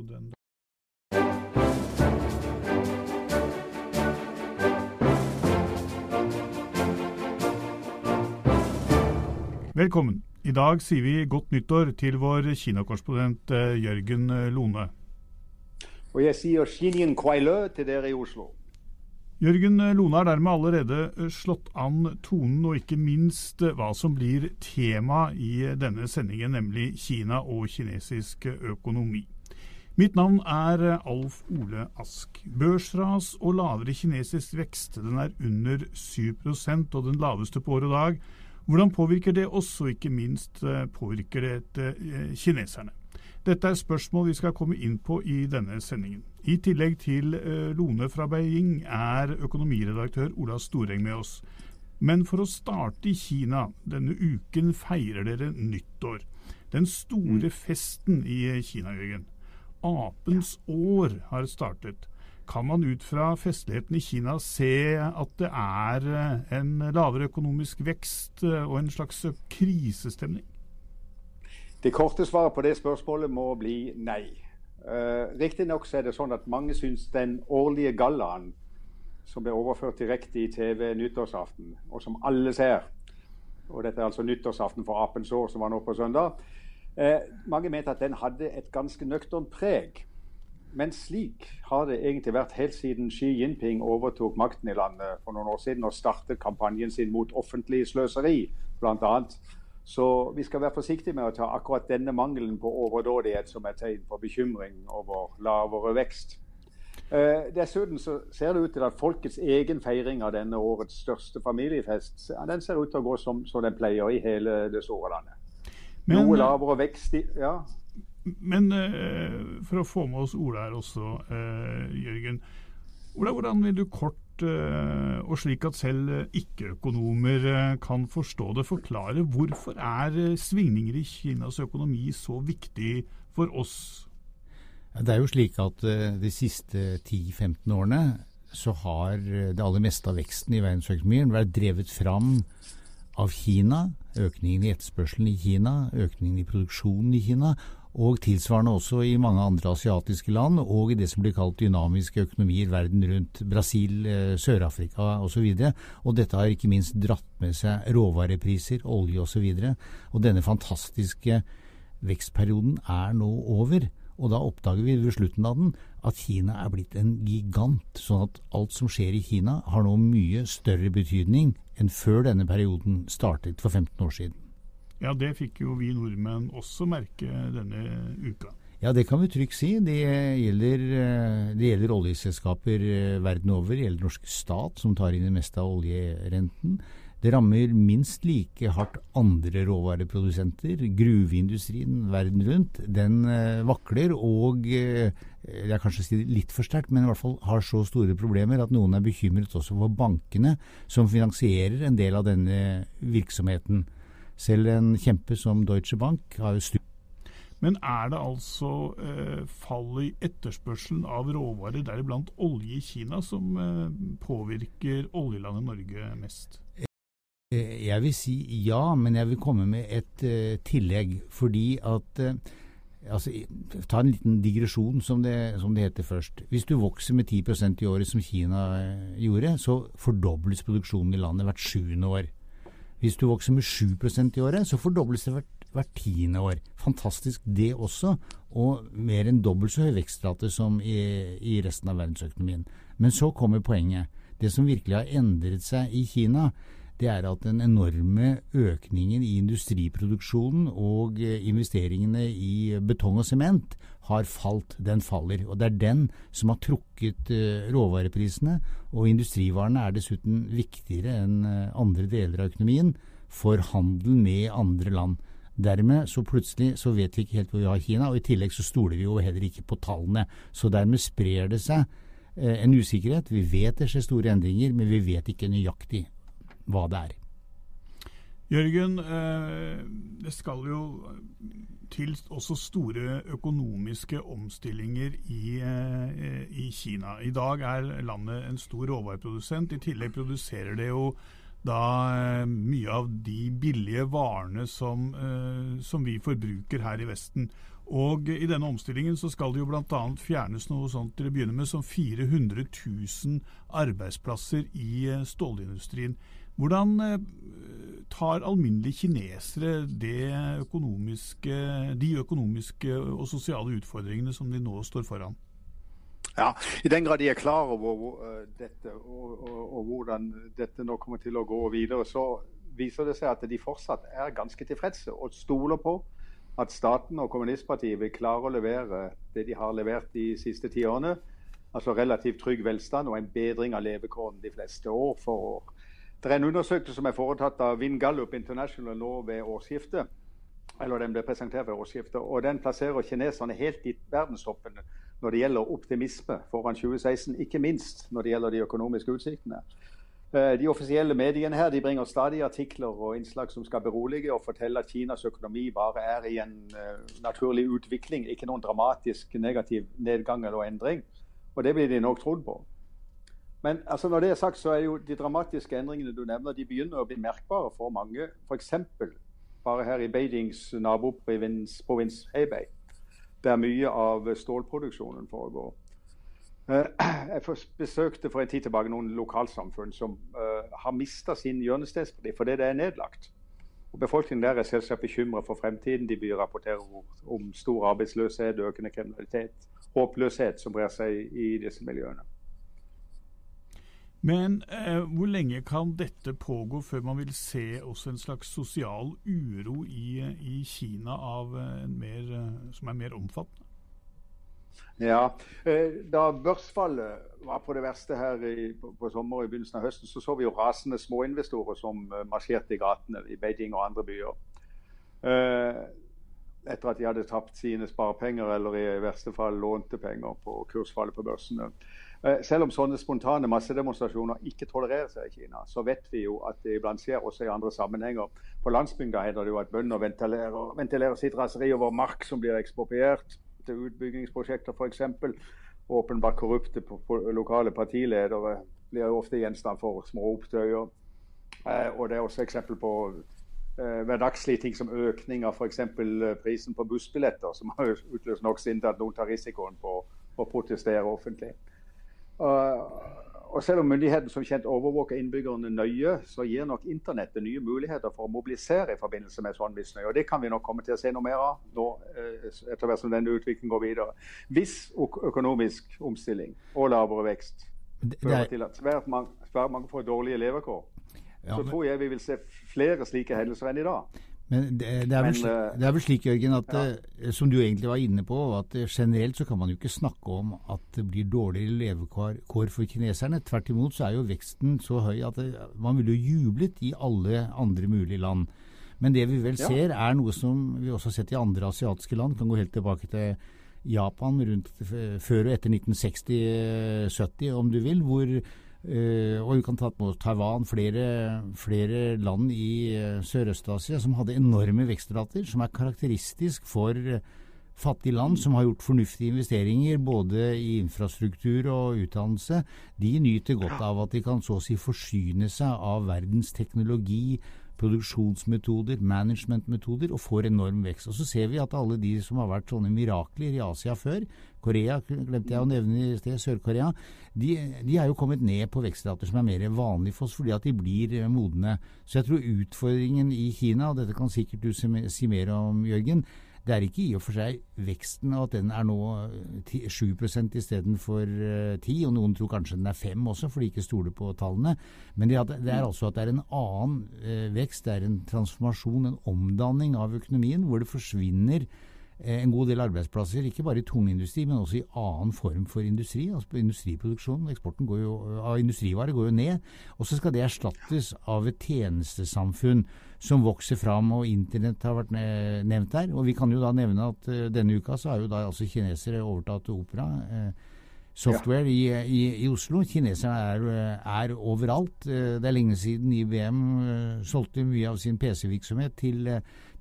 Kina-korrespondent. Velkommen. I dag sier vi godt nyttår til vår Kina-korrespondent eh, Jørgen eh, Lone. Og jeg sier Xinyin Kuailø til dere i Oslo. Jørgen eh, Lone har dermed allerede slått an tonen, og ikke minst hva som blir tema i denne sendingen, nemlig Kina og kinesisk økonomi. Mitt navn er Alf Ole Ask. Børsras og lavere kinesisk vekst, den er under 7% og den laveste på år og dag. Hvordan påvirker det oss, og ikke minst eh, påvirker det eh, kineserne? Dette er spørsmål vi skal komme inn på i denne sendingen. I tillegg til eh, Lone fra Beijing er økonomiredaktør Ola Storeng med oss. Men for å starte i Kina. Denne uken feirer dere nyttår. Den store mm. festen i Kina, Jørgen. Apens år har startet. Kan man ut fra festligheten i Kina se at det er eh, en lavere økonomisk vekst eh, og en slags krisestemning? Det korte svaret på det spørsmålet må bli nei. Uh, Riktignok er det sånn at mange syns den årlige gallaen som ble overført direkte i TV nyttårsaften, og som alle ser og Dette er altså nyttårsaften for apens år, som var nå på søndag. Uh, mange mente at den hadde et ganske nøkternt preg. Men slik har det egentlig vært helt siden Xi Jinping overtok makten i landet for noen år siden og startet kampanjen sin mot offentlig sløseri, bl.a. Så vi skal være forsiktige med å ta akkurat denne mangelen på overdådighet som et tegn på bekymring over lavere vekst. Eh, dessuten så ser det ut til at folkets egen feiring av denne årets største familiefest den ser ut til å gå som, som den pleier i hele det store landet. Men, Noe lavere vekst i, ja. Men uh, for å få med oss Ola her også, uh, Jørgen. Ola, hvordan vil du kort, uh, og slik at selv ikke-økonomer kan forstå det, forklare hvorfor er svingninger i Kinas økonomi så viktig for oss? Det er jo slik at de siste 10-15 årene så har det aller meste av veksten i verdensøkonomien vært drevet fram av Kina, økningen i etterspørselen i Kina, økningen i produksjonen i Kina, og tilsvarende også i mange andre asiatiske land, og i det som blir kalt dynamiske økonomier verden rundt. Brasil, eh, Sør-Afrika osv. Og, og dette har ikke minst dratt med seg råvarepriser, olje osv. Og, så og denne fantastiske vekstperioden er nå over. Og da oppdager vi ved slutten av den at Kina er blitt en gigant, sånn at alt som skjer i Kina har nå mye større betydning enn før denne perioden startet for 15 år siden. Ja, det fikk jo vi nordmenn også merke denne uka. Ja, det kan vi trygt si. Det gjelder, eh, det gjelder oljeselskaper eh, verden over. Det gjelder norsk stat, som tar inn det meste av oljerenten. Det rammer minst like hardt andre råvareprodusenter. Gruveindustrien verden rundt, den eh, vakler og jeg er kanskje si litt for sterkt, men i hvert fall har så store problemer at noen er bekymret også for bankene, som finansierer en del av denne virksomheten. Selv en kjempe som Deutsche Bank har jo stupt. Men er det altså eh, fallet i etterspørselen av råvarer, deriblant olje i Kina, som eh, påvirker oljelandet Norge mest? Eh, jeg vil si ja, men jeg vil komme med et uh, tillegg. Fordi at uh, altså, Ta en liten digresjon, som det, som det, heter først. Hvis du vokser med 10% i året, som Kina gjorde, så fordobles produksjonen i landet hvert sjuende år. Hvis du vokser med 7% i året, så fordobles det hvert, hvert tiende år. Fantastisk det også, og mer enn dobbelt så høy vekstrate som i, i resten av verdensøkonomien. Men så kommer poenget. Det som virkelig har endret seg i Kina, det er at den enorme økningen i industriproduksjonen og eh, investeringene i betong og sement har falt. Den faller. Og det er den som har trukket eh, råvareprisene. Og industrivarene er dessuten viktigere enn eh, andre deler av økonomien for handel med andre land. Dermed så plutselig så vet vi ikke helt hvor vi har Kina, og i tillegg så stoler vi jo heller ikke på tallene. Så dermed sprer det seg en usikkerhet. Vi vet det skjer store endringer, men vi vet ikke nøyaktig hva det er. Jørgen, eh, det skal jo til også store økonomiske omstillinger i, eh, i, Kina. I dag er landet en stor råvareprodusent. I tillegg produserer det jo da eh, mye av de billige varene som, som vi forbruker her i Vesten. Og i denne omstillingen så skal det jo bl.a. fjernes noe sånt til å begynne med som 400 000 arbeidsplasser i eh, stålindustrien. Hvordan eh, tar alminnelige kinesere økonomiske, de økonomiske og sosiale utfordringene som de nå står foran? Ja, I den grad de er klar over uh, dette og, og, og, hvordan dette nå kommer til å gå videre, så viser det seg at de fortsatt er ganske tilfredse og stoler på at staten og kommunistpartiet vil klare å levere det de har levert de siste ti årene. Altså relativt trygg velstand og en bedring av levekårene de fleste år for år. Det er en undersøkelse som er foretatt av Vin Gallup International nå ved årsskiftet. Eller den ble presentert ved årsskiftet, og Den plasserer kineserne helt i verdenstoppen når det gjelder optimisme foran 2016. Ikke minst når det gjelder de økonomiske utsiktene. Eh, de offisielle mediene her de bringer stadig artikler og innslag som skal berolige og fortelle at Kinas økonomi bare er i en uh, naturlig utvikling, ikke noen dramatisk negativ nedgang eller endring. Og det blir de nok trodd på. Men altså, når det er sagt, så er jo de dramatiske endringene du nevner, de begynner å bli merkbare for mange. F.eks. bare her i Beijings naboprovins Hebei, der mye av stålproduksjonen foregår. Eh, jeg besøkte for en tid tilbake noen lokalsamfunn som uh, har mista sin hjørnesteinsverdi fordi det er nedlagt. Og Befolkningen der er selvsagt bekymret for fremtiden. De blir rapporterer om stor arbeidsløshet, økende kriminalitet, håpløshet som brer seg i disse miljøene. Men eh, hvor lenge kan dette pågå før man vil se også en slags sosial uro i, i Kina mer, som er mer omfattende? Ja, eh, Da børsfallet var på det verste her i, på, på og i begynnelsen av høsten, så så vi jo rasende småinvestorer som uh, marsjerte i gatene i Beijing og andre byer. Uh, etter at de hadde tapt sine sparepenger, eller i verste fall lånte penger på kursfallet på børsene. Selv om sånne spontane massedemonstrasjoner ikke tolereres i Kina, så vet vi jo at det iblant skjer også i andre sammenhenger. På landsbygda heter det jo at bønder ventilerer, ventilerer sitt raseri over mark som blir ekspropriert til utbyggingsprosjekter f.eks. Åpenbart korrupte lokale partiledere blir ofte gjenstand for små opptøyer. Eh, og det er også eksempel på eh, hverdagslige ting som økning av f.eks. Eh, prisen på bussbilletter, som har utløst nok sinn til at noen tar risikoen på å protestere offentlig. Uh, og Selv om myndighetene som kjent overvåker innbyggerne nøye, så gir nok internettet nye muligheter for å mobilisere i forbindelse med sånn misnøye. Og Det kan vi nok komme til å se noe mer av nå, eh, etter hvert som denne utviklingen går videre. Hvis økonomisk omstilling og lavere vekst fører til at svært mange, svært mange får dårlige levekår, ja, så tror jeg vi vil se flere slike hendelser enn i dag. Men det, det, er, vel, Men, eh, det er, vel, slik, Jørgen, at ja. Eh, som du egentlig var inne på, at eh, generelt så kan man jo ikke snakke om at det blir dårligere levekår for kineserne. Tvert imot så er jo veksten så høy at det, man ville jo jublet i alle andre mulige land. Men det vi vel ja. ser, er noe som vi også har sett i andre asiatiske land. Kan gå helt tilbake til Japan rundt før og etter 1960-70, om du vil. hvor Uh, og vi kan ta på Taiwan, flere, flere land i uh, Sørøst-Asia som hadde enorme vekstrater, som er karakteristisk for uh, fattige land som har gjort fornuftige investeringer både i infrastruktur og utdannelse. De nyter godt av at de kan så å si forsyne seg av verdens teknologi, produksjonsmetoder, managementmetoder, og får enorm vekst. Og Så ser vi at alle de som har vært sånne mirakler i Asia før, Korea glemte jeg å nevne i sted, Sør-Korea, de, de, er jo kommet ned på vekstrater som er mer vanlige for oss, fordi at de blir eh, modne. Så jeg tror utfordringen i Kina, og dette kan sikkert du si mer om, Jørgen, det er ikke i og for seg veksten at den er nå 7% istedenfor 10 og noen tror kanskje den er 5 også, for de ikke stoler på tallene. Men det, er altså at det er en annen eh, vekst, det er en transformasjon, en omdanning av økonomien, hvor det forsvinner Eh, en god del arbeidsplasser, ikke bare i tungindustri, men også i annen form for industri. altså Industriproduksjonen, eksporten jo, av industrivarer går jo ned. Og så skal det erstattes av et tjenestesamfunn som vokser fram, og internett har vært nevnt der. Og vi kan jo da nevne at uh, denne uka så har jo da altså kinesere overtatt Opera. Uh, software ja. i, i, i, Oslo. Kineserne er, er, overalt. Det er lenge siden IBM solgte mye av sin PC-virksomhet til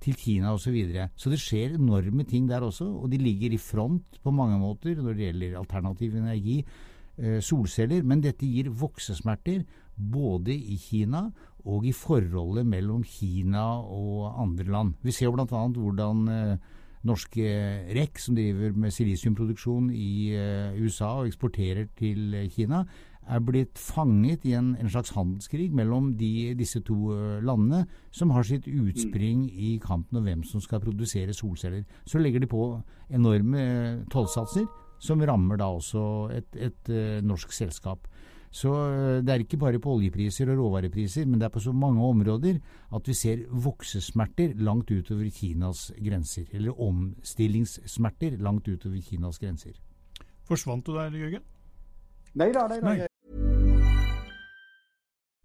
til Kina osv. Så, videre. så det skjer enorme ting der også, og de ligger i front på mange måter når det gjelder alternativ energi, eh, solceller. Men dette gir voksesmerter både i Kina og i forholdet mellom Kina og andre land. Vi ser jo bl.a. hvordan eh, norske REC, som driver med silisiumproduksjon i USA og eksporterer til Kina, er blitt fanget i en, en slags handelskrig mellom de, disse to landene, som har sitt utspring i kampen om hvem som skal produsere solceller. Så legger de på enorme tollsatser, som rammer da også et, et, et norsk selskap. Så eh, det er ikke bare på oljepriser og råvarepriser, men det er på så mange områder at vi ser voksesmerter langt utover Kinas grenser. Eller omstillingssmerter langt utover Kinas grenser. Forsvant du der, Jørgen? Nei da, nei da.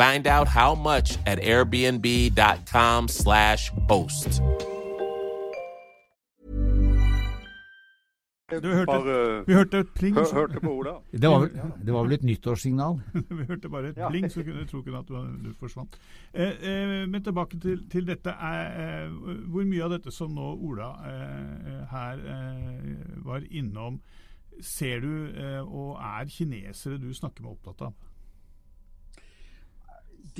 Find out how much at airbnb.com/slash host. Du hørte, Bare- vi hørte et pling. Hør, hørte på Ola. Det var, det var vel et nyttårssignal? vi hørte bare et Ja. pling, så kunne tro ikke at du, du forsvant. Eh, eh, men tilbake til, til dette. Er, eh, hvor mye av dette som nå Ola eh, her eh, var innom, ser du eh, og er kinesere du snakker med opptatt av?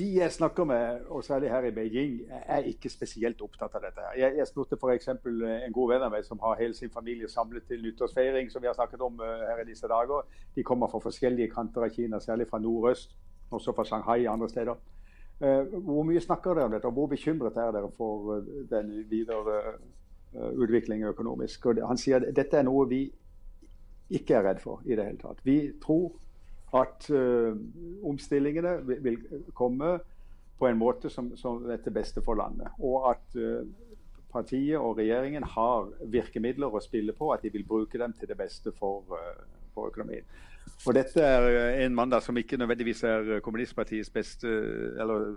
De jeg snakker med, og særlig her i Beijing, er ikke spesielt opptatt av dette. Jeg, jeg spurte f.eks. en god venn av meg som har hele sin familie samlet til nyttårsfeiring, som vi har snakket om eh, her i disse dager. De kommer fra forskjellige kanter av Kina, særlig fra nordøst, også fra Shanghai og andre steder. Eh, hvor mye snakker dere om dette, og hvor bekymret er dere for eh, den videre eh, utviklingen økonomisk? Og han sier at dette er noe vi ikke er redd for i det hele tatt. Vi tror at uh, omstillingene vil, vil komme på en måte som, som er til beste for landet. Og at uh, partiet og regjeringen har virkemidler å spille på, at de vil bruke dem til det beste for, uh, for økonomien. Og dette er en mann som ikke nødvendigvis er kommunistpartiets beste eller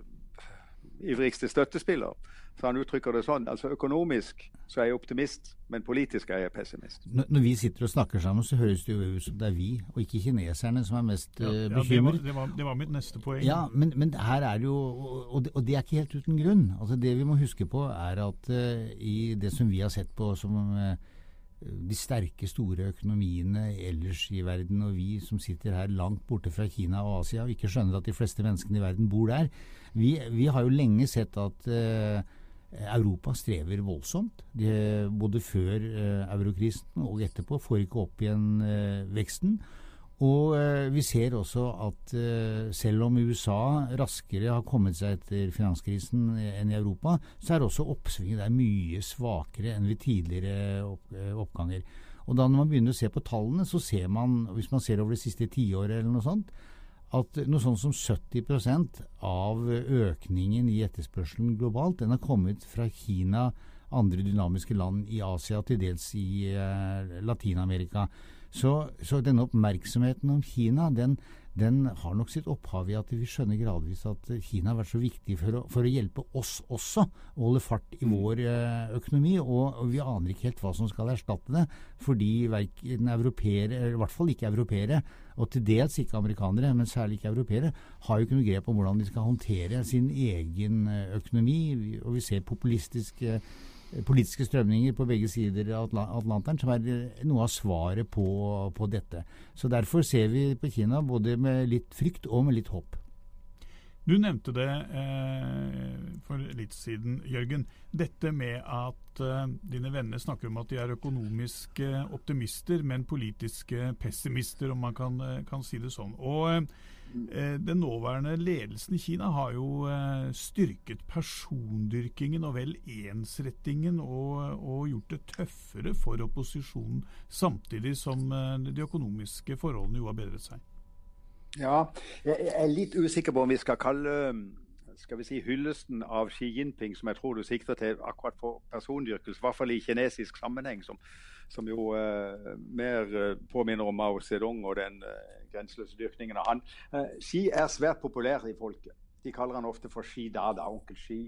ivrigste støttespiller. Så han uttrykker det sånn. Altså økonomisk så er jeg optimist, men politisk er jeg pessimist. Når når vi sitter og snakker sammen, så høres det jo ut som det er vi, og ikke kineserne, som er mest bekymret Ja, det, var, det, var, det var mitt neste poeng. Ja, men, men her er det jo og det, og det er ikke helt uten grunn. Altså Det vi må huske på, er at uh, i det som vi har sett på som uh, de sterke, store økonomiene ellers i verden, og vi som sitter her langt borte fra Kina og Asia og ikke skjønner at de fleste menneskene i verden bor der, vi, vi har jo lenge sett at eh, Europa strever voldsomt. De, både før eh, eurokrisen og etterpå får ikke opp igjen eh, veksten. Og eh, vi ser også at eh, selv om USA raskere har kommet seg etter finanskrisen eh, enn i Europa, så er også oppsvinget der mye svakere enn ved tidligere opp, eh, oppganger. Og da når man begynner å se på tallene, så ser man, hvis man ser over det siste tiåret eller noe sånt, at noe sånn som 70% av økningen i etterspørselen globalt, den har kommet fra Kina, andre dynamiske land i Asia, til dels i eh, Latin-Amerika. Så, så, denne oppmerksomheten om Kina, den, den, har nok sitt opphav i at vi skjønner gradvis at Kina har vært så viktig for å, for å hjelpe oss også å holde fart i vår eh, økonomi. Og, og, vi aner ikke helt hva som skal erstatte det, fordi verken europeere, i hvert fall ikke europeere, og til dels ikke amerikanere, men særlig ikke europeere, har jo ikke noe grep om hvordan de skal håndtere sin egen eh, økonomi. Og vi ser populistiske politiske strømninger på begge sider av Atlanteren, som er eh, noe av svaret på, på, dette. Så Derfor ser vi på Kina både med litt frykt og med litt håp. Du nevnte det eh, for litt siden, Jørgen. Dette med at eh, dine venner snakker om at de er økonomiske optimister, men politiske pessimister, om man kan, eh, kan si det sånn. Og eh, den nåværende ledelsen i Kina har jo eh, styrket persondyrkingen og vel ensrettingen og, og gjort det tøffere for opposisjonen, samtidig som eh, de økonomiske forholdene jo har bedret seg. Ja, jeg er litt usikker på om vi skal kalle skal vi si, hyllesten av Xi Jinping, som jeg tror du sikter til akkurat for persondyrkelse, i hvert fall i kinesisk sammenheng, som, som jo uh, mer uh, påminner om Mao Zedong og den uh, grenseløse dyrkningen av han. Xi er svært populær i folket. De kaller han ofte for Xi Dada, onkel Xi.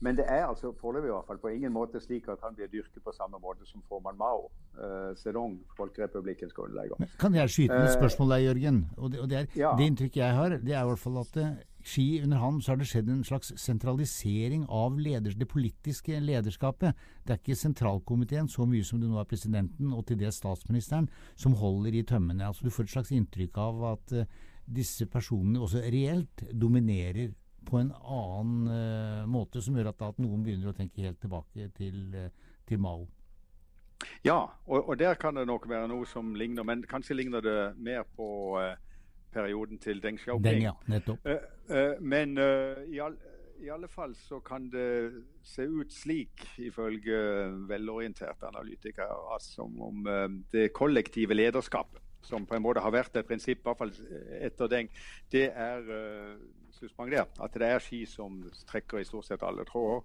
Men det er altså foreløpig i hvert fall på ingen måte slik at han blir dyrket på samme måte som formann Mao eh, Zedong, Folkerepublikkens grunnlegger. Kan jeg skyte inn et spørsmål der, Jørgen? Og det, og det, er, ja. det inntrykket jeg har, det er i hvert fall at Ski under han så har det skjedd en slags sentralisering av leders, det politiske lederskapet. Det er ikke sentralkomiteen så mye som det nå er presidenten og til dels statsministeren som holder i tømmene. Altså Du får et slags inntrykk av at uh, disse personene også reelt dominerer på en annen uh, måte, som gjør at, at, noen begynner å tenke helt tilbake til, uh, til Mao. Ja, og, og, der kan det nok være noe som ligner, men kanskje ligner det mer på uh, perioden til Deng Xiaoping. Den, ja, nettopp. Uh, uh, men uh, i, all, i, alle fall så kan det se ut slik, ifølge velorienterte analytikere, som om det kollektive lederskapet, som på en måte har vært et prinsipp, i hvert fall etter Deng, det er suspendert. At det er Ski som trekker i stort sett alle tråder.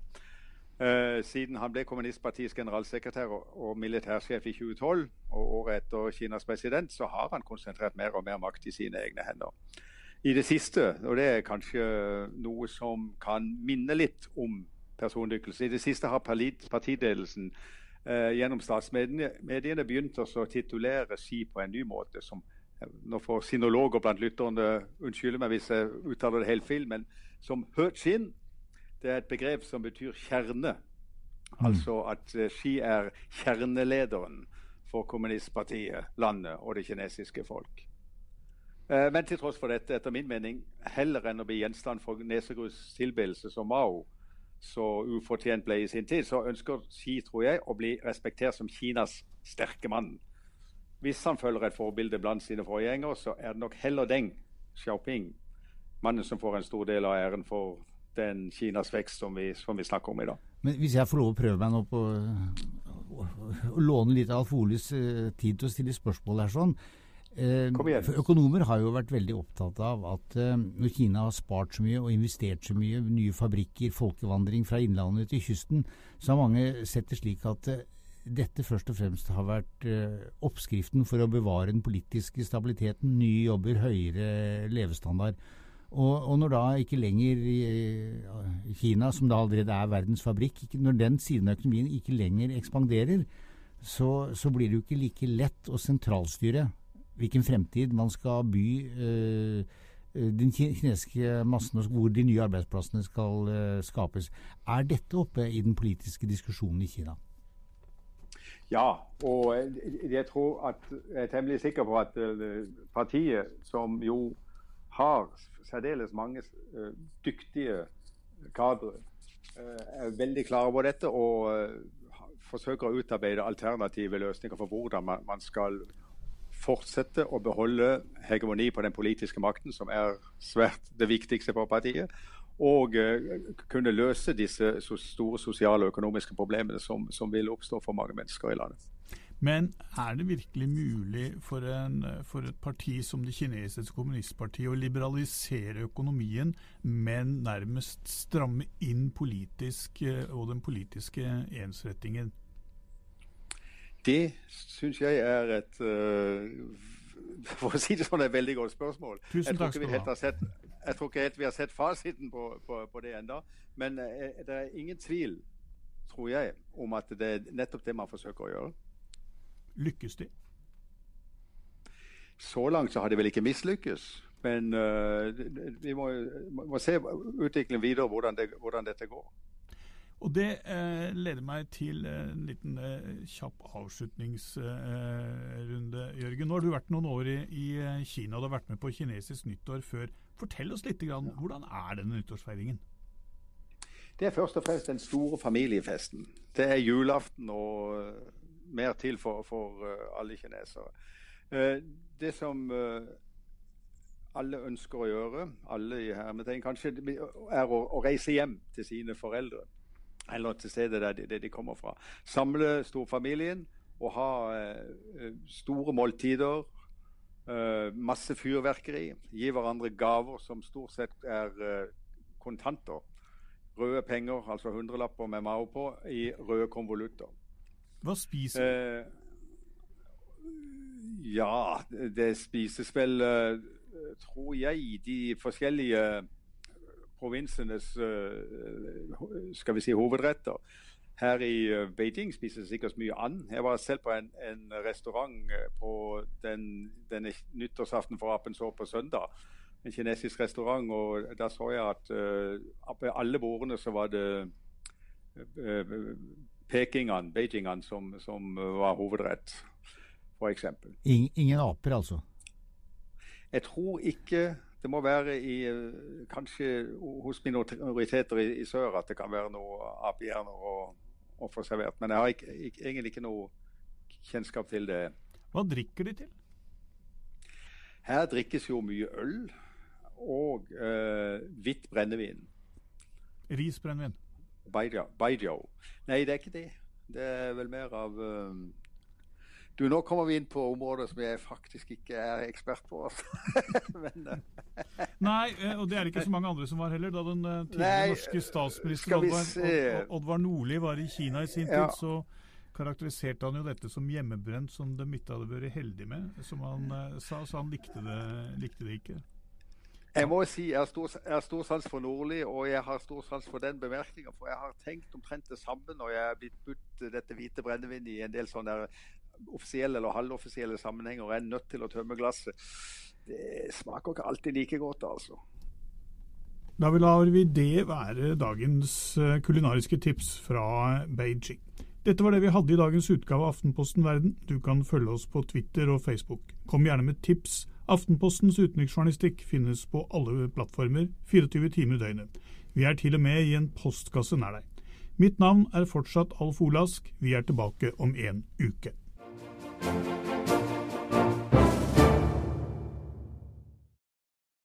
Uh, siden han ble kommunistpartiets generalsekretær og, og militærsjef i 2012, og året etter Kinas president, så har han konsentrert mer og mer makt i sine egne hender. I det siste, og det er kanskje noe som kan minne litt om persondykkelse, i det siste har partiledelsen uh, gjennom statsmediene begynt å titulere Xi på en ny måte. som nå får sinologer blant lytterne unnskylde meg hvis jeg uttaler det helt feil, men som Høchin det er et begrep som betyr kjerne. Mm. Altså at uh, Xi er kjernelederen for kommunistpartiet, landet og det kinesiske folk. Uh, men til tross for dette, etter min mening, heller enn å bli gjenstand for nesegrus tilbedelse som Mao så ufortjent ble i sin tid, så ønsker Xi, tror jeg, å bli respektert som Kinas sterke mann. Hvis han følger et forbilde blant sine forgjengere, så er det nok heller Deng Xiaoping, mannen som får en stor del av æren for den Kinas vekst som vi, som vi, snakker om i dag. Men Hvis jeg får lov å prøve meg nå på å låne litt av Alf Oles uh, tid til å stille spørsmål her sånn. Uh, økonomer har jo vært veldig opptatt av at eh, når Kina har spart så mye og investert så mye, nye fabrikker, folkevandring fra innlandet til kysten, så har mange sett det slik at dette først og fremst har vært oppskriften for å bevare den politiske stabiliteten, nye jobber, høyere levestandard. Og, og, når da ikke lenger Kina, som da allerede er verdens fabrikk, når den siden av økonomien ikke lenger ekspanderer, så, så blir det jo ikke like lett å sentralstyre hvilken fremtid man skal by øh, den kinesiske massen, hvor de nye arbeidsplassene skal øh, skapes. Er dette oppe i den politiske diskusjonen i Kina? Ja, og jeg tror at jeg er temmelig sikker på at partiet, som jo har særdeles mange uh, dyktige kadre. Uh, er veldig klare på dette og uh, forsøker å utarbeide alternative løsninger for hvordan man, skal fortsette å beholde hegemoni på den politiske makten, som er svært det viktigste for partiet. Og kunne løse disse store sosiale og økonomiske problemene som, som vil oppstå for mange mennesker i landet. Men er det virkelig mulig for, en, for, et parti som det kinesiske kommunistpartiet å liberalisere økonomien, men nærmest stramme inn politisk eh, og den politiske ensrettingen? Det syns jeg er et uh, for å si det sånn, et veldig godt spørsmål. Tusen takk skal du ha. Sett, jeg tror ikke helt vi har sett fasiten på, på, på det ennå. Men uh, det er ingen tvil, tror jeg, om at det er nettopp det man forsøker å gjøre. Lykkes de? Så langt så har de vel ikke mislykkes. Men uh, vi må, må, se utviklingen videre, hvordan, det, hvordan dette går. Og Det eh, leder meg til en liten eh, kjapp avslutningsrunde, eh, Jørgen. Nå har du vært noen år i, i, eh, Kina og du har vært med på kinesisk nyttår før. Fortell oss litt, grann, hvordan er denne nyttårsfeiringen? Det er først og fremst den store familiefesten. Det er julaften og mer til for, for uh, alle kinesere. Uh, det som uh, alle ønsker å gjøre, alle i hermetegn kanskje, er å, å, reise hjem til sine foreldre. Eller til stedet der de, der de kommer fra. Samle storfamilien og ha store måltider. masse fyrverkeri. Gi hverandre gaver som stort sett er kontanter. Røde penger, altså hundrelapper med Mao på, i røde konvolutter. Hva spiser du? Eh, ja, det spises vel, eh, tror jeg, de forskjellige provinsenes eh, skal vi si, hovedretter. Her i Beijing spises sikkert mye and. Jeg var selv på en, en restaurant på den, denne nyttårsaften for Apens år på søndag. En kinesisk restaurant. og Da så jeg at uh, på alle bordene så var det uh, pekingene, beijingene, som, som var hovedrett, f.eks. Ingen aper, altså? Jeg tror ikke det må være i, kanskje hos minoriteter i, i, sør at det kan være noe apehjerner å, å få servert. Men jeg har ikke, ikke, egentlig ikke noe kjennskap til det. Hva drikker de til? Her drikkes jo mye øl og eh, hvitt brennevin. Risbrennevin? Baijiao. Nei, det er ikke det. Det er vel mer av um... Du, Nå kommer vi inn på områder som jeg faktisk ikke er ekspert på. Men, uh... Nei, eh, og det er det ikke så mange andre som var heller. Da den uh, tidligere norske statsminister Oddvar, Oddvar Nordli var i Kina i sin ja. tid, så karakteriserte han jo dette som hjemmebrent, som de ikke hadde vært heldig med. Som han uh, sa, så han likte det, likte det ikke. Jeg må si jeg har stor, jeg har stor sans for Nordli, og jeg har stor sans for den bemerkninga. For jeg har tenkt omtrent det samme når jeg er blitt budt dette hvite brennevinet i en del sånne offisielle eller halvoffisielle sammenhenger og er nødt til å tømme glasset. Det smaker ikke alltid like godt, altså. Da vil vi det være dagens eh, kulinariske tips fra Beijing. Dette var det vi hadde i dagens utgave av Aftenposten Verden. Du kan følge oss på Twitter og Facebook. Kom gjerne med tips Aftenpostens utenriksjournalistikk finnes på alle plattformer 24 timer i døgnet. Vi er til og med i en postkasse nær deg. Mitt navn er fortsatt Alf Olask. Vi er tilbake om en uke.